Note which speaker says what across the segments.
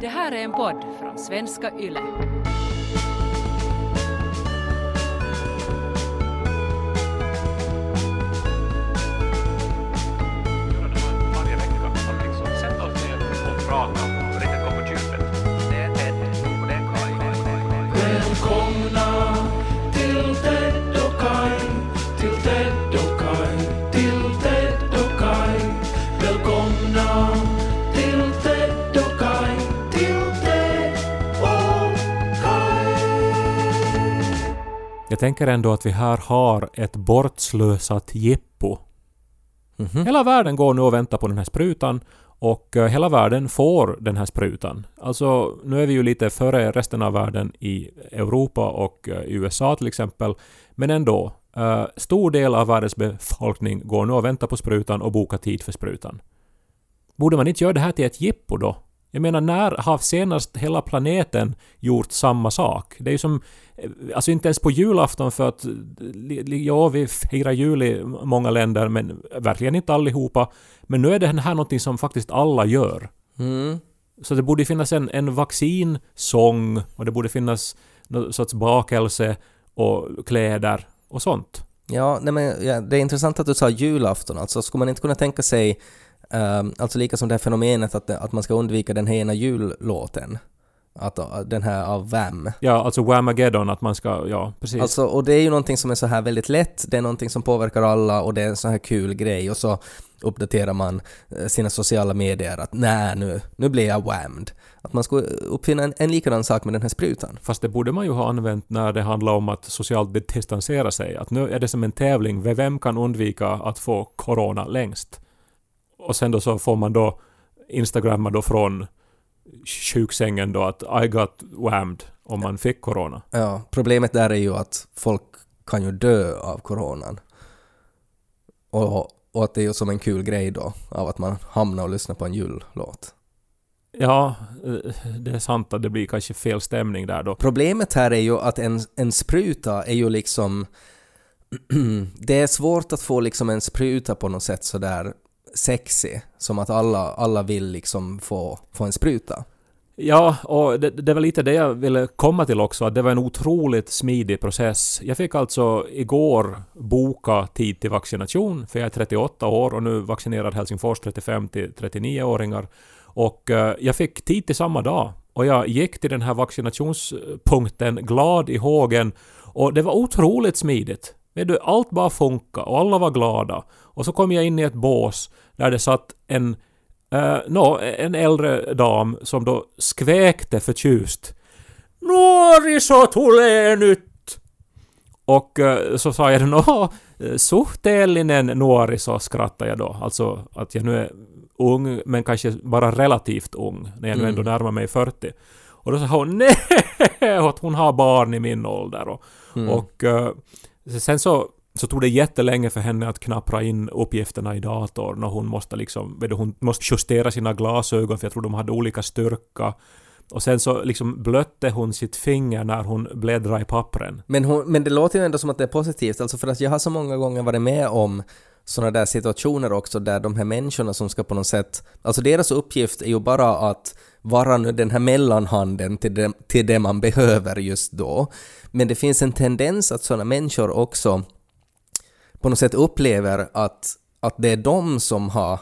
Speaker 1: Det här är en podd från svenska YLE.
Speaker 2: Välkomna till Ted och Kaj till Ted och
Speaker 3: Jag tänker ändå att vi här har ett bortslösat jippo. Hela världen går nu och väntar på den här sprutan och eh, hela världen får den här sprutan. Alltså, nu är vi ju lite före resten av världen i Europa och eh, i USA till exempel. Men ändå, eh, stor del av världens befolkning går nu och väntar på sprutan och bokar tid för sprutan. Borde man inte göra det här till ett jippo då? Jag menar, när har senast hela planeten gjort samma sak? Det är ju som... eh, Alltså inte ens på julafton för att... Ja, vi firar jul i många länder, men verkligen inte allihopa. Men nu är det här någonting som faktiskt alla gör.
Speaker 4: Mm.
Speaker 3: Så det borde finnas en, en vaccinsång och det borde finnas någon sorts bakelse och kläder och sånt.
Speaker 4: Ja, nej men, ja, det är intressant att du sa julafton. Alltså, skulle man inte kunna tänka sig, alltså lika som det här fenomenet att, att man ska undvika den här ena jullåten, att, att den här av Wham.
Speaker 3: Ja, alltså Whamageddon, att man ska... Ja, precis.
Speaker 4: Alltså, och det är ju någonting som är så här väldigt lätt, det är någonting som påverkar alla och det är en sån här kul grej och så uppdaterar man eh, sina sociala medier att nej nu, nu blir jag whammed. Att man skulle uppfinna en, en likadan sak med den här sprutan.
Speaker 3: Fast det borde man ju ha använt när det handlar om att socialt distansera sig. Att nu är det som en tävling, vem kan undvika att få corona längst? Och sen då så får man då instagramma då från sjuksängen då att I got whammed om man fick corona.
Speaker 4: Ja, problemet där är ju att folk kan ju dö av coronan. Och, och att det är ju som en kul grej då, av att man hamnar och lyssnar på en jullåt.
Speaker 3: Ja, eh, det är sant att det blir kanske fel stämning där då.
Speaker 4: Problemet här är ju att en, en spruta är ju liksom... det är svårt att få liksom en spruta på något sätt sådär sexy, som att alla, alla vill liksom få, få en spruta.
Speaker 3: Ja, och det, det var lite det jag ville komma till också, att det var en otroligt smidig process. Jag fick alltså igår boka tid till vaccination, för jag är 38 år och nu vaccinerar Helsingfors 35 till 39-åringar. Och eh, jag fick tid till samma dag. Och jag gick till den här vaccinationspunkten glad i hågen och det var otroligt smidigt. Vet du, allt bara funkade och alla var glada. Och så kom jag in i ett bås där det satt en Uh, nå, en äldre dam som då skväkte förtjust. Nuoriso tulee nyt! Och eh, så sa jag nå, suhteellinen nuoriso skrattade jag då. Alltså att jag nu är ung, men kanske bara relativt ung, när jag nu ändå närmar mig 40. Och då sa hon nej, att hon har barn i min ålder. Och, och eh, sen så så tog det jättelänge för henne att knappra in uppgifterna i datorn och hon måste liksom, hon måste justera sina glasögon för jag tror de hade olika styrka. Och sen så liksom blötte hon sitt finger när hon bläddrade i pappren.
Speaker 4: Men, hon, men det låter ju ändå som att det är positivt, alltså för att jag har så många gånger varit med om sådana där situationer också där de här människorna som ska på något sätt, alltså deras uppgift är ju bara att vara nu den här mellanhanden till det, till det man behöver just då. Men det finns en tendens att sådana människor också på något sätt upplever att, att det är de som har,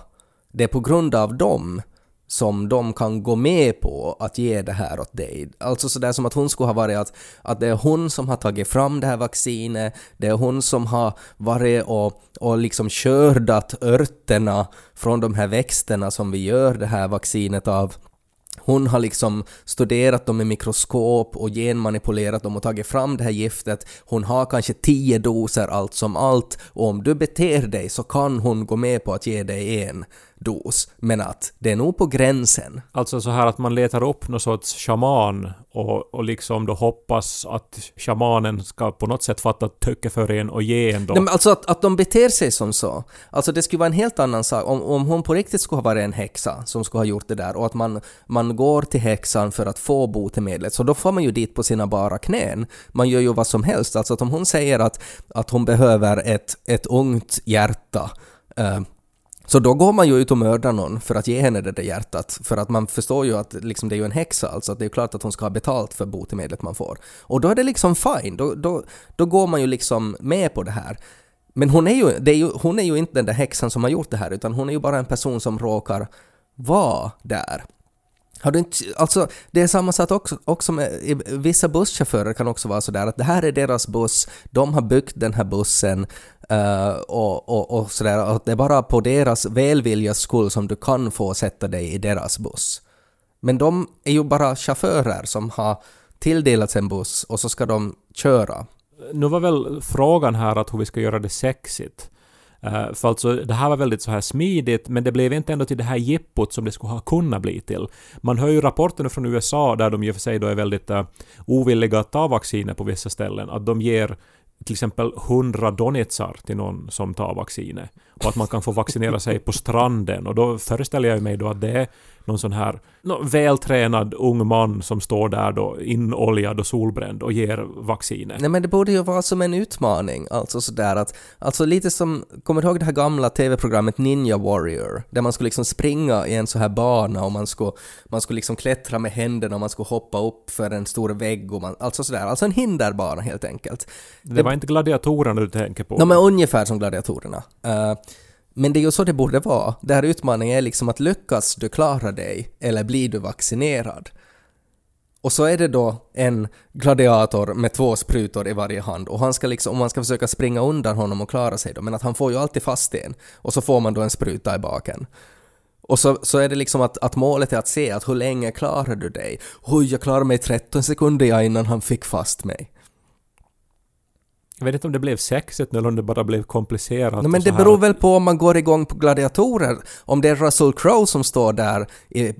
Speaker 4: det är på grund av dem som de kan gå med på att ge det här åt dig. Alltså sådär som att hon skulle ha varit att, att det är hon som har tagit fram det här vaccinet, det är hon som har varit och, och liksom skördat örterna från de här växterna som vi gör det här vaccinet av. Hon har liksom studerat dem i mikroskop och genmanipulerat dem och tagit fram det här giftet. Hon har kanske tio doser allt som allt och om du beter dig så kan hon gå med på att ge dig en dos. Men att det är nog på gränsen.
Speaker 3: Alltså så här att man letar upp någon sorts shaman och, och liksom då hoppas att shamanen ska på något sätt fatta tycke för en och ge en då.
Speaker 4: Nej, men alltså att, att de beter sig som så. Alltså det skulle vara en helt annan sak om, om hon på riktigt skulle ha varit en häxa som skulle ha gjort det där och att man, man går till häxan för att få botemedlet så då får man ju dit på sina bara knän. Man gör ju vad som helst. Alltså att om hon säger att, att hon behöver ett, ett ungt hjärta eh, så då går man ju ut och mördar någon för att ge henne det där hjärtat. För att man förstår ju att liksom, det är ju en häxa, alltså att det är klart att hon ska ha betalt för botemedlet man får. Och då är det liksom fine, då, då, då går man ju liksom med på det här. Men hon är, ju, det är ju, hon är ju inte den där häxan som har gjort det här, utan hon är ju bara en person som råkar vara där. Har du inte, alltså, det är samma sak också, också med vissa busschaufförer kan också vara sådär att det här är deras buss, de har byggt den här bussen uh, och, och, och sådär och det är bara på deras välviljas skull som du kan få sätta dig i deras buss. Men de är ju bara chaufförer som har tilldelats en buss och så ska de köra.
Speaker 3: Nu var väl frågan här att hur vi ska göra det sexigt. Uh, för alltså, det här var väldigt så här smidigt, men det blev inte ändå till det här jippot som det skulle ha kunnat bli till. Man hör ju rapporter från USA där de i och för sig då är väldigt uh, ovilliga att ta vacciner på vissa ställen, att de ger till exempel 100 donitsar till någon som tar vaccinet. Och att man kan få vaccinera sig på stranden. Och då föreställer jag mig då att det är någon sån här nå, vältränad ung man som står där då inoljad och solbränd och ger vaccinet.
Speaker 4: Nej men det borde ju vara som en utmaning, alltså sådär att, alltså lite som, kommer du ihåg det här gamla TV-programmet Ninja Warrior? Där man skulle liksom springa i en så här bana och man skulle, man skulle liksom klättra med händerna och man skulle hoppa upp för en stor vägg och man, alltså sådär, alltså en hinderbana helt enkelt.
Speaker 3: Det var inte gladiatorerna du tänker på?
Speaker 4: Nå men ungefär som gladiatorerna. Eh, men det är ju så det borde vara. Den här utmaningen är liksom att lyckas du klara dig eller blir du vaccinerad? Och så är det då en gladiator med två sprutor i varje hand och han ska liksom, om man ska försöka springa undan honom och klara sig då, men att han får ju alltid fast en och så får man då en spruta i baken. Och så, så är det liksom att, att målet är att se att hur länge klarar du dig? Oj, jag klarade mig 13 sekunder innan han fick fast mig.
Speaker 3: Jag vet inte om det blev sexigt eller om det bara blev komplicerat.
Speaker 4: No, men det beror väl på om man går igång på gladiatorer. Om det är Russell Crowe som står där i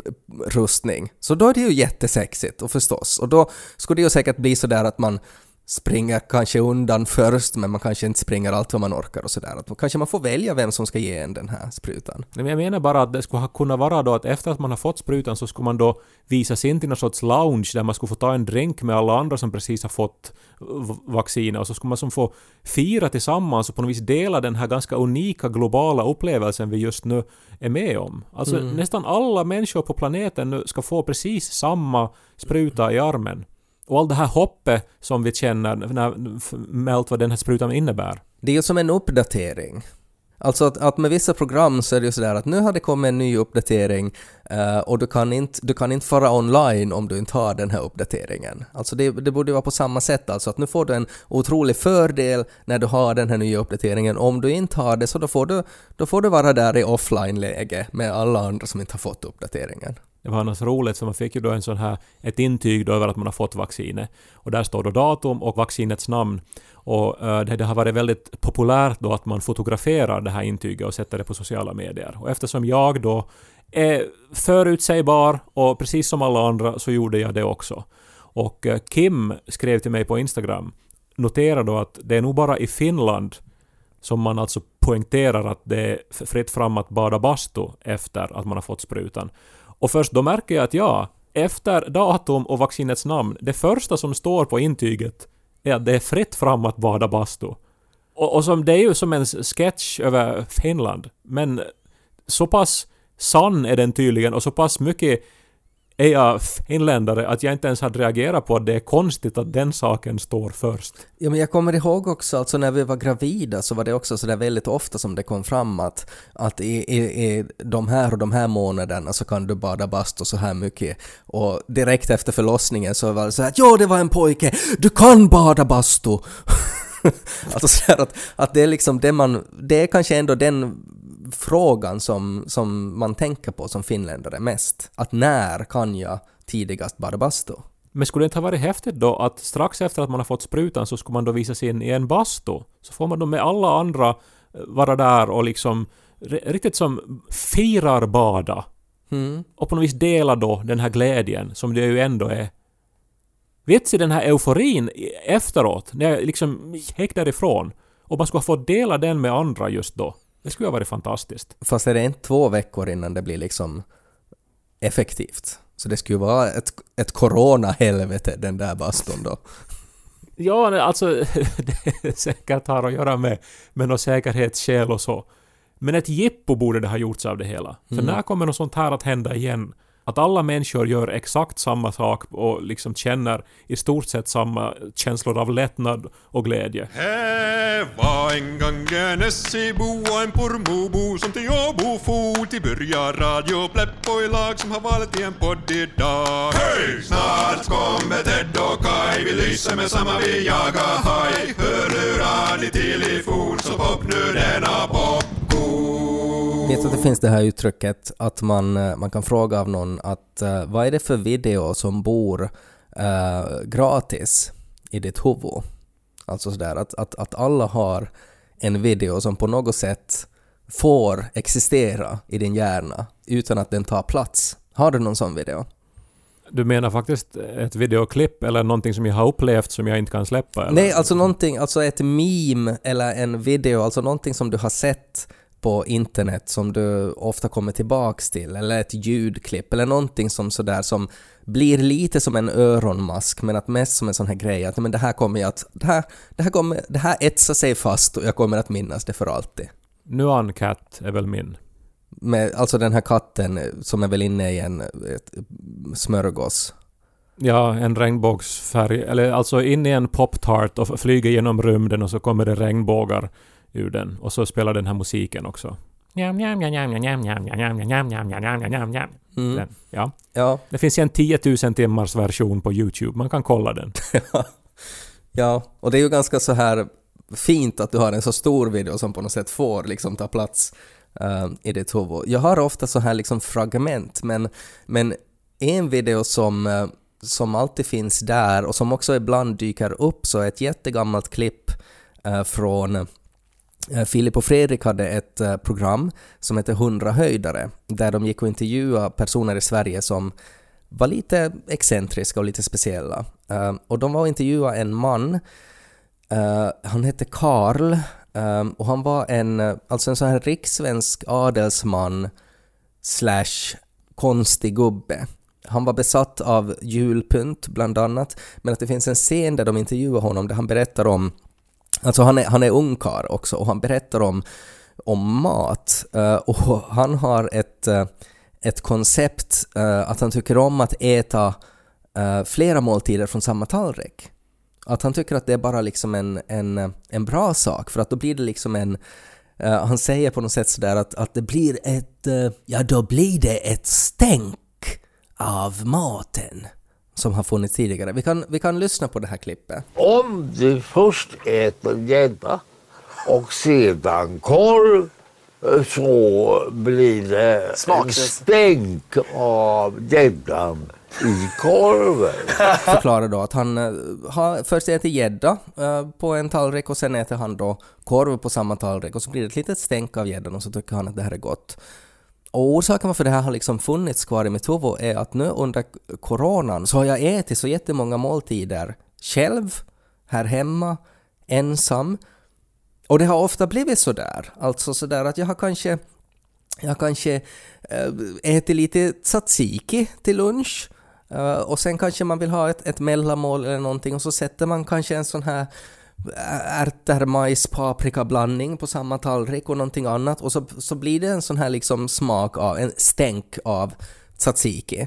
Speaker 4: rustning, så då är det ju jättesexigt och förstås. Och då skulle det ju säkert bli sådär att man springer kanske undan först, men man kanske inte springer allt vad man orkar och sådär. Kanske man får välja vem som ska ge en den här sprutan.
Speaker 3: Men Jag menar bara att det skulle ha kunnat vara då att efter att man har fått sprutan så skulle man då visas in till någon sorts lounge där man skulle få ta en drink med alla andra som precis har fått vaccinet och så skulle man som få fira tillsammans och på något vis dela den här ganska unika globala upplevelsen vi just nu är med om. Alltså nästan alla människor på planeten nu ska få precis samma spruta i armen. Och allt det här hoppet som vi känner när, med allt vad den här sprutan innebär.
Speaker 4: Det är ju som en uppdatering. Alltså att, att med vissa program så är det ju sådär att nu har det kommit en ny uppdatering eh, och du kan, inte, du kan inte fara online om du inte har den här uppdateringen. Alltså det, det borde vara på samma sätt alltså att nu får du en otrolig fördel när du har den här nya uppdateringen. Om du inte har det så då får du, då får du vara där i offline-läge med alla andra som inte har fått uppdateringen.
Speaker 3: Det var annars roligt för man fick ju då en sån här, ett intyg då över att man har fått vaccinet. Och där står då datum och vaccinets namn. Och eh, det, det har varit väldigt populärt då att man fotograferar det här intyget och sätter det på sociala medier. Och eftersom jag då är förutsägbar och precis som alla andra så gjorde jag det också. Och eh, Kim skrev till mig på Instagram, notera då att det är nog bara i Finland som man alltså poängterar att det är fritt fram att bada bastu efter att man har fått sprutan. Och först då märker jag att ja, efter datum och vaccinets namn, det första som står på intyget är att det är fritt fram att bada bastu. Och, och som, det är ju som en sketch över Finland, men så pass sann är den tydligen och så pass mycket är jag finländare att jag inte ens hade reagerat på att det är konstigt att den saken står först.
Speaker 4: Ja, men jag kommer ihåg också, alltså när vi var gravida så var det också sådär väldigt ofta som det kom fram att, att i, i, i de här och de här månaderna så kan du bada bastu så här mycket. Och direkt efter förlossningen så var det så här att ja, det var en pojke, du kan bada bastu! alltså så här att, att det är liksom det man, det är kanske ändå den frågan som, som man tänker på som finländare mest. Att när kan jag tidigast bada bastu?
Speaker 3: Men skulle det inte ha varit häftigt då att strax efter att man har fått sprutan så skulle man då visas in i en bastu? Så får man då med alla andra eh, vara där och liksom ri- riktigt som firar bada.
Speaker 4: Mm.
Speaker 3: Och på något vis dela då den här glädjen som det ju ändå är. Vet du den här euforin efteråt, när jag liksom gick därifrån och man skulle ha fått dela den med andra just då. Det skulle ha varit fantastiskt.
Speaker 4: Fast är det inte två veckor innan det blir liksom effektivt? Så det skulle vara ett, ett corona-helvete den där bastun då.
Speaker 3: Ja, alltså det säkert har att göra med, med någon säkerhetsskäl och så. Men ett jippo borde det ha gjorts av det hela. För
Speaker 4: Mm.
Speaker 3: när kommer något sånt här att hända igen? Att alla människor gör exakt samma sak och liksom känner i stort sett samma känslor av lättnad och glädje.
Speaker 5: Här var en gång en Essebo och en Pormobo som till Åbo for till börja Radio Pleppo i lag som har valt i en podd idag. Hej! Snart kommer Ted och Kai, vi lyser med samma vi jagar haj. Hör ni till i fort så pop nu denna popcorn.
Speaker 4: Vet du att det finns det här uttrycket att man, eh, man kan fråga av någon att eh, vad är det för video som bor eh, gratis i ditt huvud? Alltså sådär att, att, att alla har en video som på något sätt får existera i din hjärna utan att den tar plats. Har du någon sån video?
Speaker 3: Du menar faktiskt ett videoklipp eller någonting som jag har upplevt som jag inte kan släppa? Eller?
Speaker 4: Nej, alltså någonting, alltså ett meme eller en video, alltså någonting som du har sett på internet som du ofta kommer tillbaks till, eller ett ljudklipp, eller någonting som sådär som blir lite som en öronmask, men att mest som en sån här grej att men det här kommer jag att, det här, det här kommer, det här etsar sig fast och jag kommer att minnas det för alltid.
Speaker 3: Nuan Cat är väl min.
Speaker 4: Med, alltså den här katten som är väl inne i en ett, smörgås.
Speaker 3: Ja, en regnbågsfärg, eller alltså in i en pop-tart och flyger genom rymden och så kommer det regnbågar ur den. Och så spelar den här musiken också. Njam, njam, njam, njam, njam, njam, njam, njam, njam, njam, njam, njam, njam, njam.
Speaker 4: Mm.
Speaker 3: Den, ja.
Speaker 4: Ja,
Speaker 3: Det finns en 10 000 timmars version på YouTube. Man kan kolla den.
Speaker 4: Ja, och det är ju ganska så här fint att du har en så stor video som på något sätt får liksom ta plats eh, i ditt huvud. Jag har ofta så här liksom fragment, men, men en video som, eh, som alltid finns där och som också ibland dyker upp så är ett jättegammalt klipp eh, från eh, Eh, Filip och Fredrik hade ett eh, program som hette 100 höjdare där de gick och intervjuade personer i Sverige som var lite excentriska och lite speciella. Eh, och de var och intervjuade en man, han hette Karl och han var en, alltså en sån här rikssvensk adelsman slash konstig gubbe. Han var besatt av julpynt bland annat, men att det finns en scen där de intervjuar honom där han berättar om Alltså han är, han är ungkar också och han berättar om, om mat eh, och han har ett, eh, ett koncept eh, att han tycker om att äta flera måltider från samma tallrik. Att han tycker att det är bara liksom en, en, en bra sak för att då blir det liksom en han säger på något sätt sådär att, att det blir ett, ja då blir det ett stänk av maten som har funnits tidigare. Vi kan, vi kan lyssna på det här klippet.
Speaker 6: Om du först äter gädda och sedan korv så blir det en
Speaker 7: Smaklöst.
Speaker 6: stänk av gäddan i korven.
Speaker 4: förklarar då att han eh, har först äter gädda eh, på en tallrik och sen äter han då korv på samma tallrik och så blir det ett litet stänk av gäddan och så tycker han att det här är gott. Och orsaken varför det här har liksom funnits kvar i mitt huvud är att nu under coronan så har jag ätit så jättemånga måltider själv, här hemma, ensam. Och det har ofta blivit sådär, alltså sådär att jag har kanske jag har kanske eh, ätit lite tzatziki till lunch eh, och sen kanske man vill ha ett, ett mellanmål eller någonting och så sätter man kanske en sån här ärtor, majs, paprika blandning på samma tallrik och någonting annat och så, så blir det en sån här liksom smak av, en stänk av tzatziki.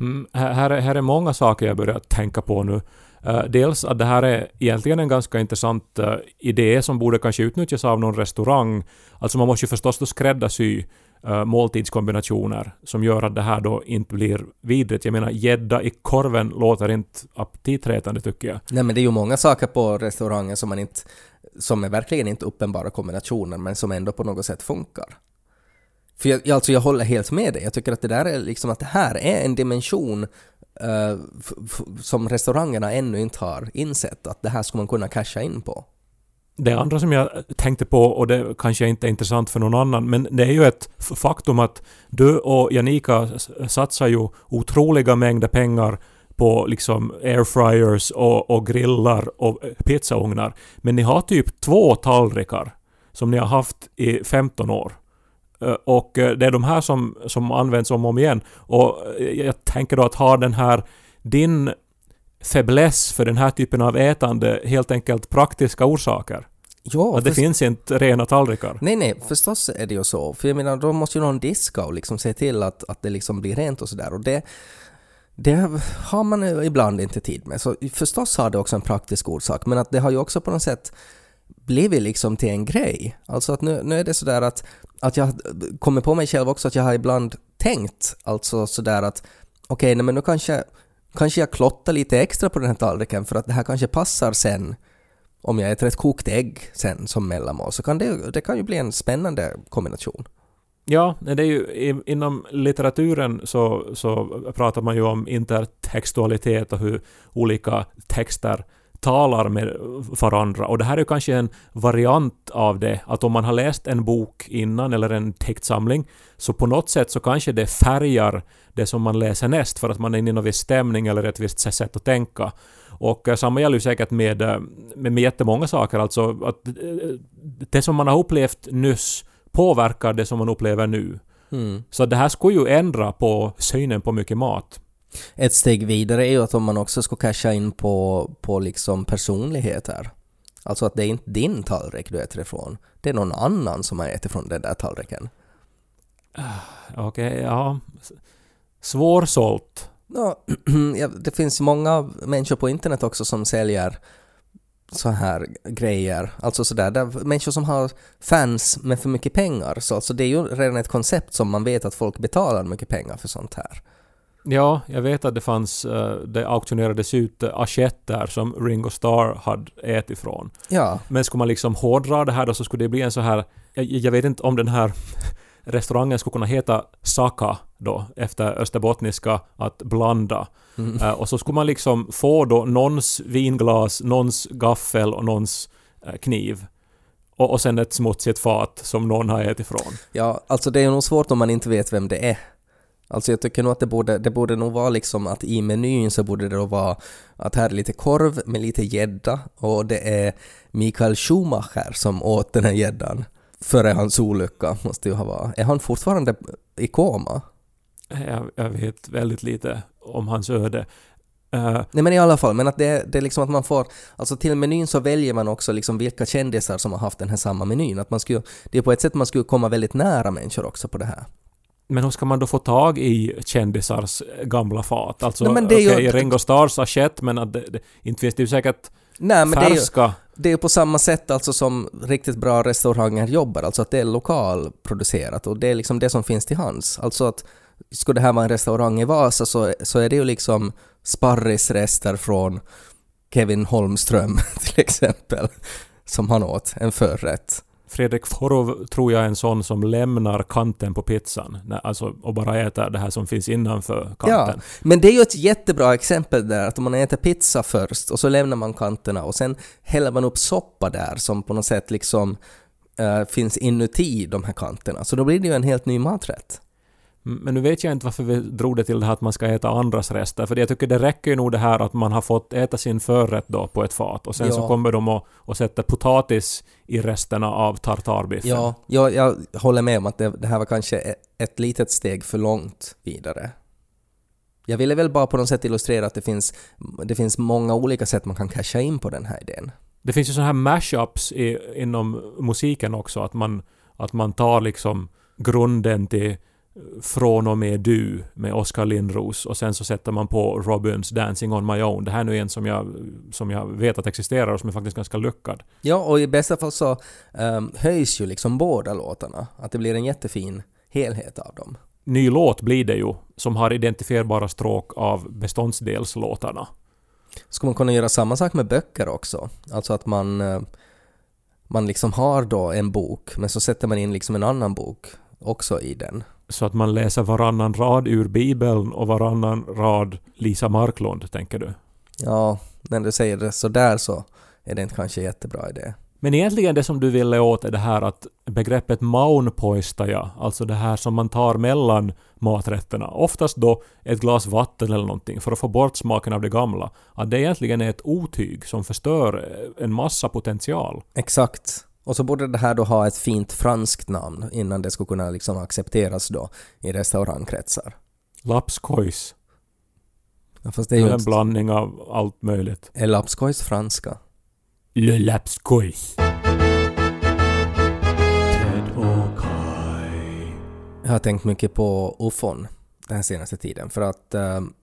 Speaker 3: Mm, här, här är- här är många saker jag börjar tänka på nu. Uh, dels att det här är egentligen en ganska intressant uh, idé som borde kanske utnyttjas av någon restaurang. Alltså man måste ju förstås då skräddarsy uh, måltidskombinationer som gör att det här då inte blir vidrigt. Jag menar gädda i korven låter inte aptitretande tycker jag.
Speaker 4: Nej men det är ju många saker på restaurangen som man inte, som är verkligen inte uppenbara kombinationer men som ändå på något sätt funkar. För jag, alltså jag håller helt med dig, jag tycker att det där är liksom att det här är en dimension uh, som restaurangerna ännu inte har insett att det här ska man kunna casha in på.
Speaker 3: Det andra som jag tänkte på, och det kanske inte är intressant för någon annan, men det är ju ett faktum att du och Janika satsar ju otroliga mängder pengar på liksom airfryers och, och grillar och eh, pizzaugnar. Men ni har typ två tallrikar som ni har haft i 15 år. Eh, och eh, det är de här som, som används om och om igen. Och jag tänker då att ha den här din fäbless för den här typen av ätande helt enkelt praktiska orsaker.
Speaker 4: Ja,
Speaker 3: Att det finns inte rena tallrikar.
Speaker 4: Nej, nej, förstås är det ju så. För jag menar, då måste ju någon diska och liksom se till att, att det liksom blir rent och sådär. Och det, det har man ju ibland inte tid med. Så förstås har det också en praktisk orsak, men att det har ju också på något sätt blivit liksom till en grej. Alltså att nu, nu är det sådär att, att jag kommer på mig själv också att jag har ibland tänkt alltså sådär att okej, nej men nu kanske, kanske jag klottar lite extra på den här tallriken för att det här kanske passar sen om jag äter ett kokt ägg sen som mellanmål så kan det, det kan ju bli en spännande kombination.
Speaker 3: Ja, det är ju inom litteraturen så, så pratar man ju om intertextualitet och hur olika texter talar med varandra. Och det här är kanske en variant av det, att om man har läst en bok innan eller en textsamling, så på något sätt så kanske det färgar det som man läser näst för att man är inne i någon viss stämning eller ett visst sätt att tänka. Och eh, samma gäller ju säkert med, eh, med, med jättemånga saker, alltså att eh, det som man har upplevt nyss påverkar det som man upplever nu.
Speaker 4: Mm.
Speaker 3: Så det här skulle ju ändra på synen på mycket mat.
Speaker 4: Ett steg vidare är ju att om man också ska casha in på, på liksom personligheter. Alltså att det är inte din tallrik du äter ifrån. Det är någon annan som har ätit från den där tallriken.
Speaker 3: Okej, ja. S- Svårsålt.
Speaker 4: Ja, ja, det finns många människor på internet också som säljer så här grejer. Alltså sådär, där människor som har fans med för mycket pengar. Så alltså det är ju redan ett koncept som man vet att folk betalar mycket pengar för sånt här.
Speaker 3: Ja, jag vet att det fanns, eh, det auktionerades ut eh, assietter som Ringo Starr hade ätit ifrån.
Speaker 4: Ja,
Speaker 3: Men skulle man liksom hårdra det här då så skulle det bli en så här... Jag, jag vet inte om den här restaurangen skulle kunna heta Saka då, efter österbottniska att blanda. Eh, och så skulle man liksom få då någons vinglas, någons gaffel och någons kniv. Och, och sen ett smutsigt fat som någon har ätit ifrån.
Speaker 4: ja, alltså det är nog svårt om man inte vet vem det är. Alltså jag tycker nog att det borde, det borde nog vara liksom att i menyn så borde det då vara att här är lite korv med lite gädda och det är Mikael Schumacher som åt den här gäddan före hans olycka måste ju ha varit. Är han fortfarande i koma?
Speaker 3: Jag, jag vet väldigt lite om hans öde. Eh,
Speaker 4: Nej men i alla fall, men att det, det är liksom att man får, alltså till menyn så väljer man också liksom vilka kändisar som har haft den här samma menyn. Att man skulle, det är på ett sätt man skulle komma väldigt nära människor också på det här.
Speaker 3: Men hur ska man då få tag i kändisars gamla fat? Alltså,
Speaker 4: ju-
Speaker 3: okej, Ringo Starrs assiett, men att det, det, inte finns det ju säkert
Speaker 4: Nej men det är ju,
Speaker 3: färska...
Speaker 4: det är ju på samma sätt alltså som riktigt bra restauranger jobbar, alltså att det är lokalproducerat och det är liksom det som finns till hands. Alltså att skulle det här vara en restaurang i Vasa så, så är det ju liksom sparrisrester från Kevin Holmström till exempel, som han åt, en förrätt.
Speaker 3: Fredrik Forov tror jag är en sån som lämnar kanten på pizzan. Alltså, och bara äter det här som finns innanför
Speaker 4: Ja,
Speaker 3: kanten.
Speaker 4: men det är ju ett jättebra exempel där att om man äter pizza först och så lämnar man kanterna och sen häller man upp soppa där som på något sätt liksom äh, finns inuti de här kanterna. Så då blir det ju en helt ny maträtt.
Speaker 3: Men nu vet jag inte varför vi drog det till det här att man ska äta andras rester. För jag tycker det räcker ju nog det här att man har fått äta sin förrätt då på ett fat. Och sen
Speaker 4: Ja.
Speaker 3: så kommer de och, och sätter potatis i resterna av tartarbiffen.
Speaker 4: Ja, jag, jag håller med om att det, det här var kanske e- ett litet steg för långt vidare. Jag ville väl bara på något sätt illustrera att det finns, det finns många olika sätt man kan casha in på den här idén.
Speaker 3: Det finns ju sådana här mashups i, inom musiken också. Att man, att man tar liksom grunden till Från och med du med Oskar Lindros och sen så sätter man på Robins Dancing on my own. Det här är nu en som jag, som jag vet att existerar och som är faktiskt ganska lyckad.
Speaker 4: Ja, och i bästa fall så um, höjs ju liksom båda låtarna. Att det blir en jättefin helhet av dem.
Speaker 3: Ny låt blir det ju, som har identifierbara stråk av beståndsdelslåtarna.
Speaker 4: Ska man kunna göra samma sak med böcker också? Alltså att man, eh, man liksom har då en bok, men så sätter man in liksom en annan bok också i den.
Speaker 3: Så att man läser varannan rad ur Bibeln och varannan rad Lisa Marklund, tänker du?
Speaker 4: Ja, när du säger det så där så är det inte kanske jättebra idé.
Speaker 3: Men egentligen det som du ville åt är det här att begreppet maunpoistaja, alltså det här som man tar mellan maträtterna, oftast då ett glas vatten eller någonting för att få bort smaken av det gamla, att det egentligen är ett otyg som förstör en massa potential.
Speaker 4: Exakt. Och så borde det här då ha ett fint franskt namn innan det skulle kunna liksom accepteras då i restaurangkretsar.
Speaker 3: Lapskojs.
Speaker 4: Ja, fast det är ju
Speaker 3: en blandning av allt möjligt.
Speaker 4: Är lapskojs franska?
Speaker 3: Le lapskojs.
Speaker 4: Jag har tänkt mycket på UFON den här senaste tiden för att um,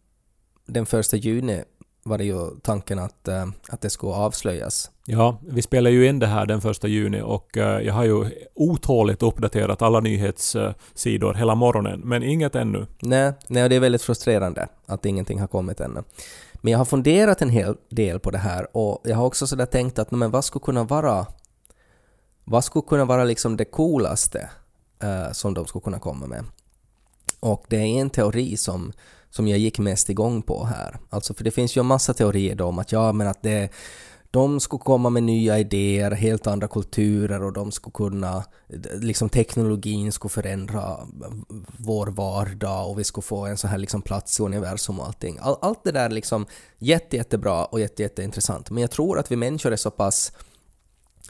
Speaker 4: den första juni var det ju tanken att, eh, att det skulle avslöjas.
Speaker 3: Ja, vi spelar ju in det här den första juni och eh, jag har ju otåligt uppdaterat alla nyhetssidor hela morgonen, men inget ännu.
Speaker 4: Nej, nej, det är väldigt frustrerande att ingenting har kommit ännu. Men jag har funderat en hel del på det här och jag har också sådär tänkt att men vad skulle kunna vara vad skulle kunna vara liksom det coolaste eh, som de skulle kunna komma med? Och det är en teori som, som jag gick mest igång på här. Alltså för det finns ju en massa teorier då om att ja men att det de skulle komma med nya idéer, helt andra kulturer och de skulle kunna, liksom teknologin skulle förändra vår vardag och vi skulle få en sån här liksom plats i universum och allting. All, allt det där liksom jätte, jättebra och jätte, jätteintressant. Men jag tror att vi människor är så pass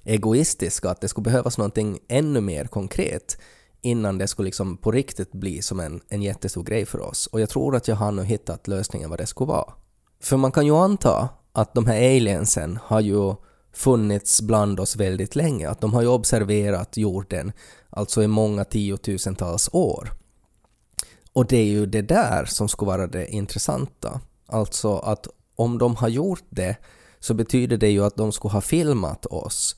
Speaker 4: egoistiska att det skulle behövas någonting ännu mer konkret innan det skulle liksom på riktigt bli som en, en jättestor grej för oss. Och jag tror att jag har nu hittat lösningen vad det skulle vara. För man kan ju anta att de här aliensen har ju funnits bland oss väldigt länge, att de har ju observerat jorden alltså i många tiotusentals år. Och det är ju det där som skulle vara det intressanta. Alltså att om de har gjort det så betyder det ju att de skulle ha filmat oss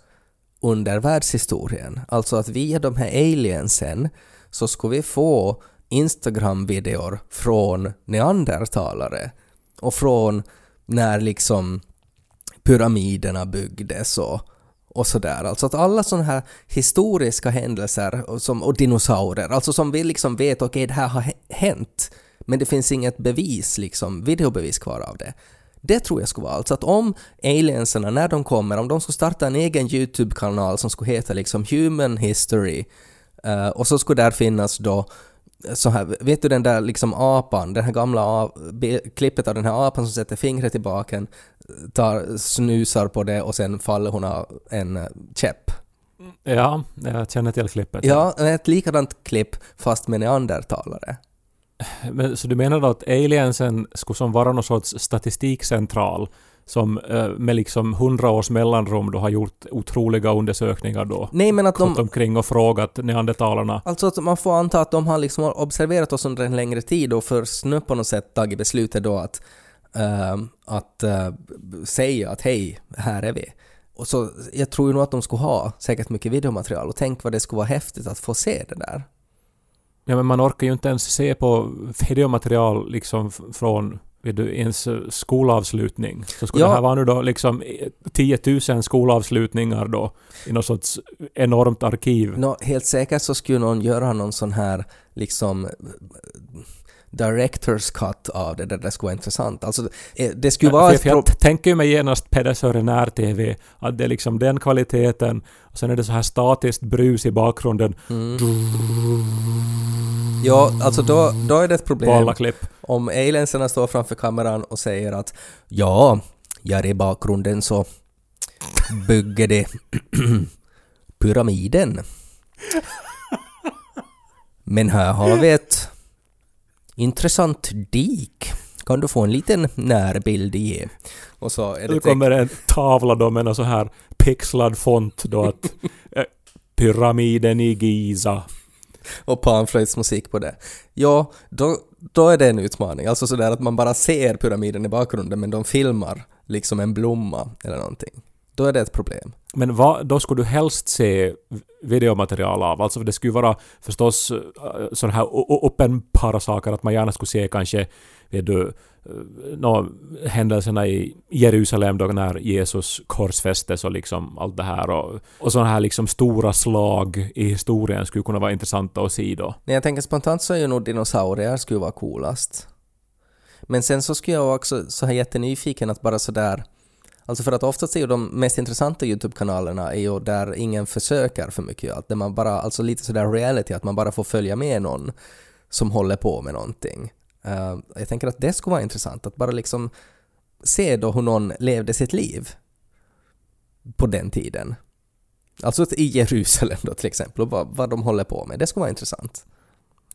Speaker 4: under världshistorien. Alltså att via de här aliensen så skulle vi få Instagram-videor från neandertalare och från när liksom pyramiderna byggdes och, och sådär. Alltså att alla sådana här historiska händelser och, som, och dinosaurier, alltså som vi liksom vet, okej okay, det här har hänt, men det finns inget bevis, liksom, videobevis kvar av det. Det tror jag skulle vara alltså att om alienserna, när de kommer, om de skulle starta en egen YouTube-kanal som skulle heta liksom Human History uh, och så skulle där finnas då så här, vet du den där liksom apan, den här gamla klippet av den här apan som sätter fingret i baken, tar, snusar på det och sen faller hon av en eh, käpp.
Speaker 3: Ja, jag känner till klippet.
Speaker 4: Ja, ett likadant klipp fast med neandertalare.
Speaker 3: Men, så du menar då att aliensen skulle som vara någon sorts statistikcentral som eh, med liksom hundra års mellanrum då har gjort otroliga undersökningar då?
Speaker 4: Nej men att de...
Speaker 3: omkring och frågat neandertalarna.
Speaker 4: Alltså att man får anta att de har liksom observerat oss under en längre tid och först nu på något sätt tagit beslutet då att, uh, att uh, säga att hej, här är vi. Och så, jag tror ju nog att de skulle ha säkert mycket videomaterial och tänk vad det skulle vara häftigt att få se det där.
Speaker 3: Ja men man orkar ju inte ens se på videomaterial liksom från vet du, ens skolavslutning. Så skulle ja. det här vara nu då liksom 10 000 skolavslutningar då i något sorts enormt arkiv.
Speaker 4: No, helt säkert så skulle någon göra någon sån här liksom director's cut av det där det skulle vara intressant. Alltså, eh, det skulle vara...
Speaker 3: För, för jag tänker mig genast när-TV, att det är liksom den kvaliteten och sen är det så här statiskt brus i bakgrunden. Mm.
Speaker 4: Ja, alltså då, då är det ett problem. Om alienserna står framför kameran och säger att ja, här i bakgrunden så bygger det pyramiden. Men här har vi ett intressant dik. Kan du få en liten närbild i?
Speaker 3: Och så är det kommer en tavla då med en så här pixlad font då att eh, Pyramiden i Giza.
Speaker 4: Och panflöjtsmusik på det. Ja, då, då är det en utmaning. Alltså sådär att man bara ser pyramiden i bakgrunden men de filmar liksom en blomma eller någonting. Då är det ett problem.
Speaker 3: Men vad, då skulle du helst se videomaterial av? Alltså det skulle vara förstås uh, sådana här uppenbara saker att man gärna skulle se kanske vet du, uh, no, händelserna i Jerusalem då när Jesus korsfästes och liksom allt det här och, och sådana här liksom stora slag i historien skulle kunna vara intressanta att se då.
Speaker 4: Nej, jag tänker spontant så är ju nog dinosaurier skulle vara coolast. Men sen så skulle jag också så här jättenyfiken att bara sådär Alltså för att oftast är ju de mest intressanta YouTube-kanalerna är ju där ingen försöker för mycket. Att där man bara, alltså lite sådär reality, att man bara får följa med någon som håller på med någonting. Uh, jag tänker att det skulle vara intressant, att bara liksom se då hur någon levde sitt liv på den tiden. Alltså i Jerusalem då till exempel, och vad, vad de håller på med. Det skulle vara intressant.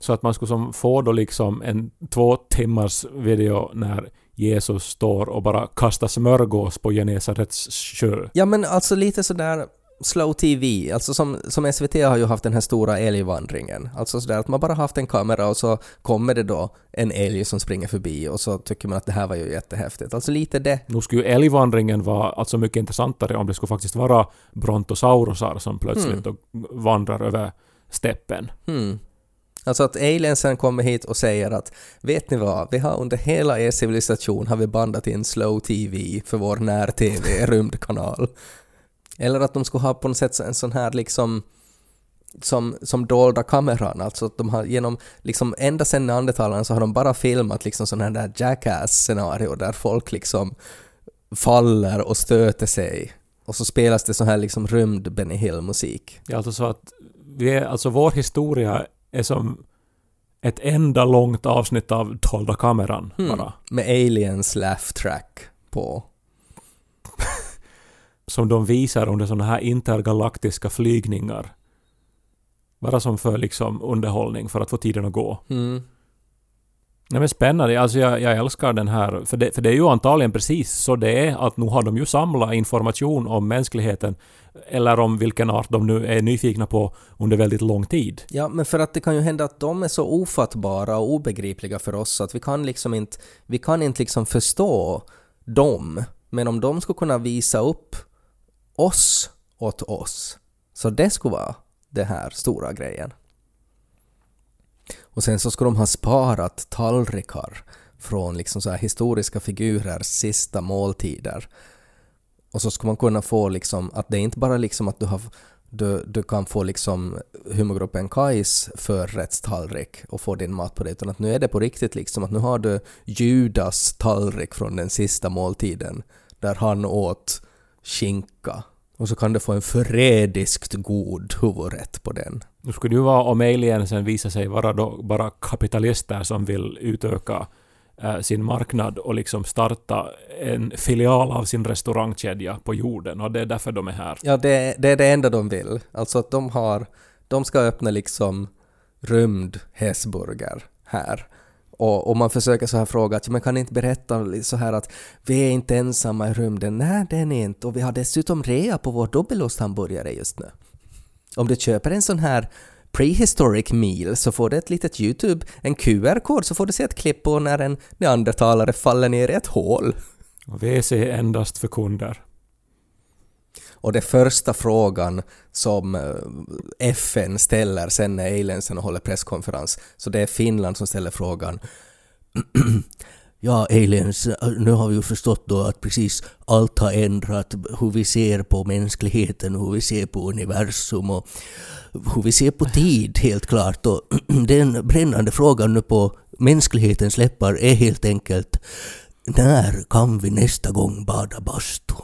Speaker 3: Så att man skulle som få då liksom en två timmars video när Jesus står och bara kastar smörgås på Genesarets sjö.
Speaker 4: Ja men alltså lite sådär slow TV, alltså som, som SVT har ju haft den här stora älgvandringen. Alltså sådär att man bara haft en kamera och så kommer det då en älg som springer förbi och så tycker man att det här var ju jättehäftigt. Alltså lite det.
Speaker 3: Nu skulle ju älgvandringen vara alltså mycket intressantare om det skulle faktiskt vara brontosaurusar som plötsligt då vandrar över steppen.
Speaker 4: Hmm. Alltså att aliensen kommer hit och säger att vet ni vad, vi har under hela er civilisation har vi bandat in slow TV för vår när-TV, rymdkanal. Eller att de skulle ha på något sätt en sån här liksom som, som dolda kameran, alltså att de har genom, liksom ända sedan neandertalarna så har de bara filmat liksom sådana här där jackass-scenario där folk liksom faller och stöter sig och så spelas det så här liksom rymd Benny Hill-musik.
Speaker 3: Det är alltså så att vi är, alltså vår historia är som ett enda långt avsnitt av Dolda kameran bara.
Speaker 4: Med aliens laugh track på.
Speaker 3: Som de visar under sådana här intergalaktiska flygningar. Bara som för liksom underhållning för att få tiden att gå.
Speaker 4: Mm.
Speaker 3: Nej men spännande, alltså jag, jag älskar den här, för det, för det är ju antagligen precis så det är att nu har de ju samlat information om mänskligheten eller om vilken art de nu är nyfikna på under väldigt lång tid.
Speaker 4: Ja, men för att det kan ju hända att de är så ofattbara och obegripliga för oss så att vi kan liksom inte, vi kan inte liksom förstå dem. Men om de skulle kunna visa upp oss åt oss, så det skulle vara den här stora grejen. Och sen så skulle de ha sparat tallrikar från liksom så här historiska figurers sista måltider. Och så ska man kunna få liksom att det är inte bara liksom att du har du, du kan få liksom humorgruppen Kais förrättstallrik och få din mat på det utan att nu är det på riktigt liksom att nu har du Judas tallrik från den sista måltiden där han åt skinka och så kan du få en förrädiskt god huvudrätt på den.
Speaker 3: Nu skulle ju vara om aliensen visar sig vara då bara kapitalister som vill utöka Eh, sin marknad och liksom starta en filial av sin restaurangkedja på jorden och det är därför de är här.
Speaker 4: Ja, det, det är det enda de vill. Alltså att de har, de ska öppna liksom rymd Hesburger här. Och, och man försöker så här fråga att man kan inte berätta så här att vi är inte ensamma i rymden. Nej, det är ni inte. Och vi har dessutom rea på vår dubbelosthamburgare just nu. Om du köper en sån här prehistoric meal så får du ett litet YouTube, en QR-kod så får du se ett klipp på när en neandertalare faller ner i ett hål.
Speaker 3: Och WC endast för kunder.
Speaker 4: Och det första frågan som eh, FN ställer sen när aliensen håller presskonferens, så det är Finland som ställer frågan Ja, aliens, äh, nu har vi ju förstått då att precis allt har ändrat hur vi ser på mänskligheten, hur vi ser på universum och hur vi ser på tid helt klart. Och den brännande frågan nu på mänsklighetens läppar är helt enkelt när kan vi nästa gång bada bastu?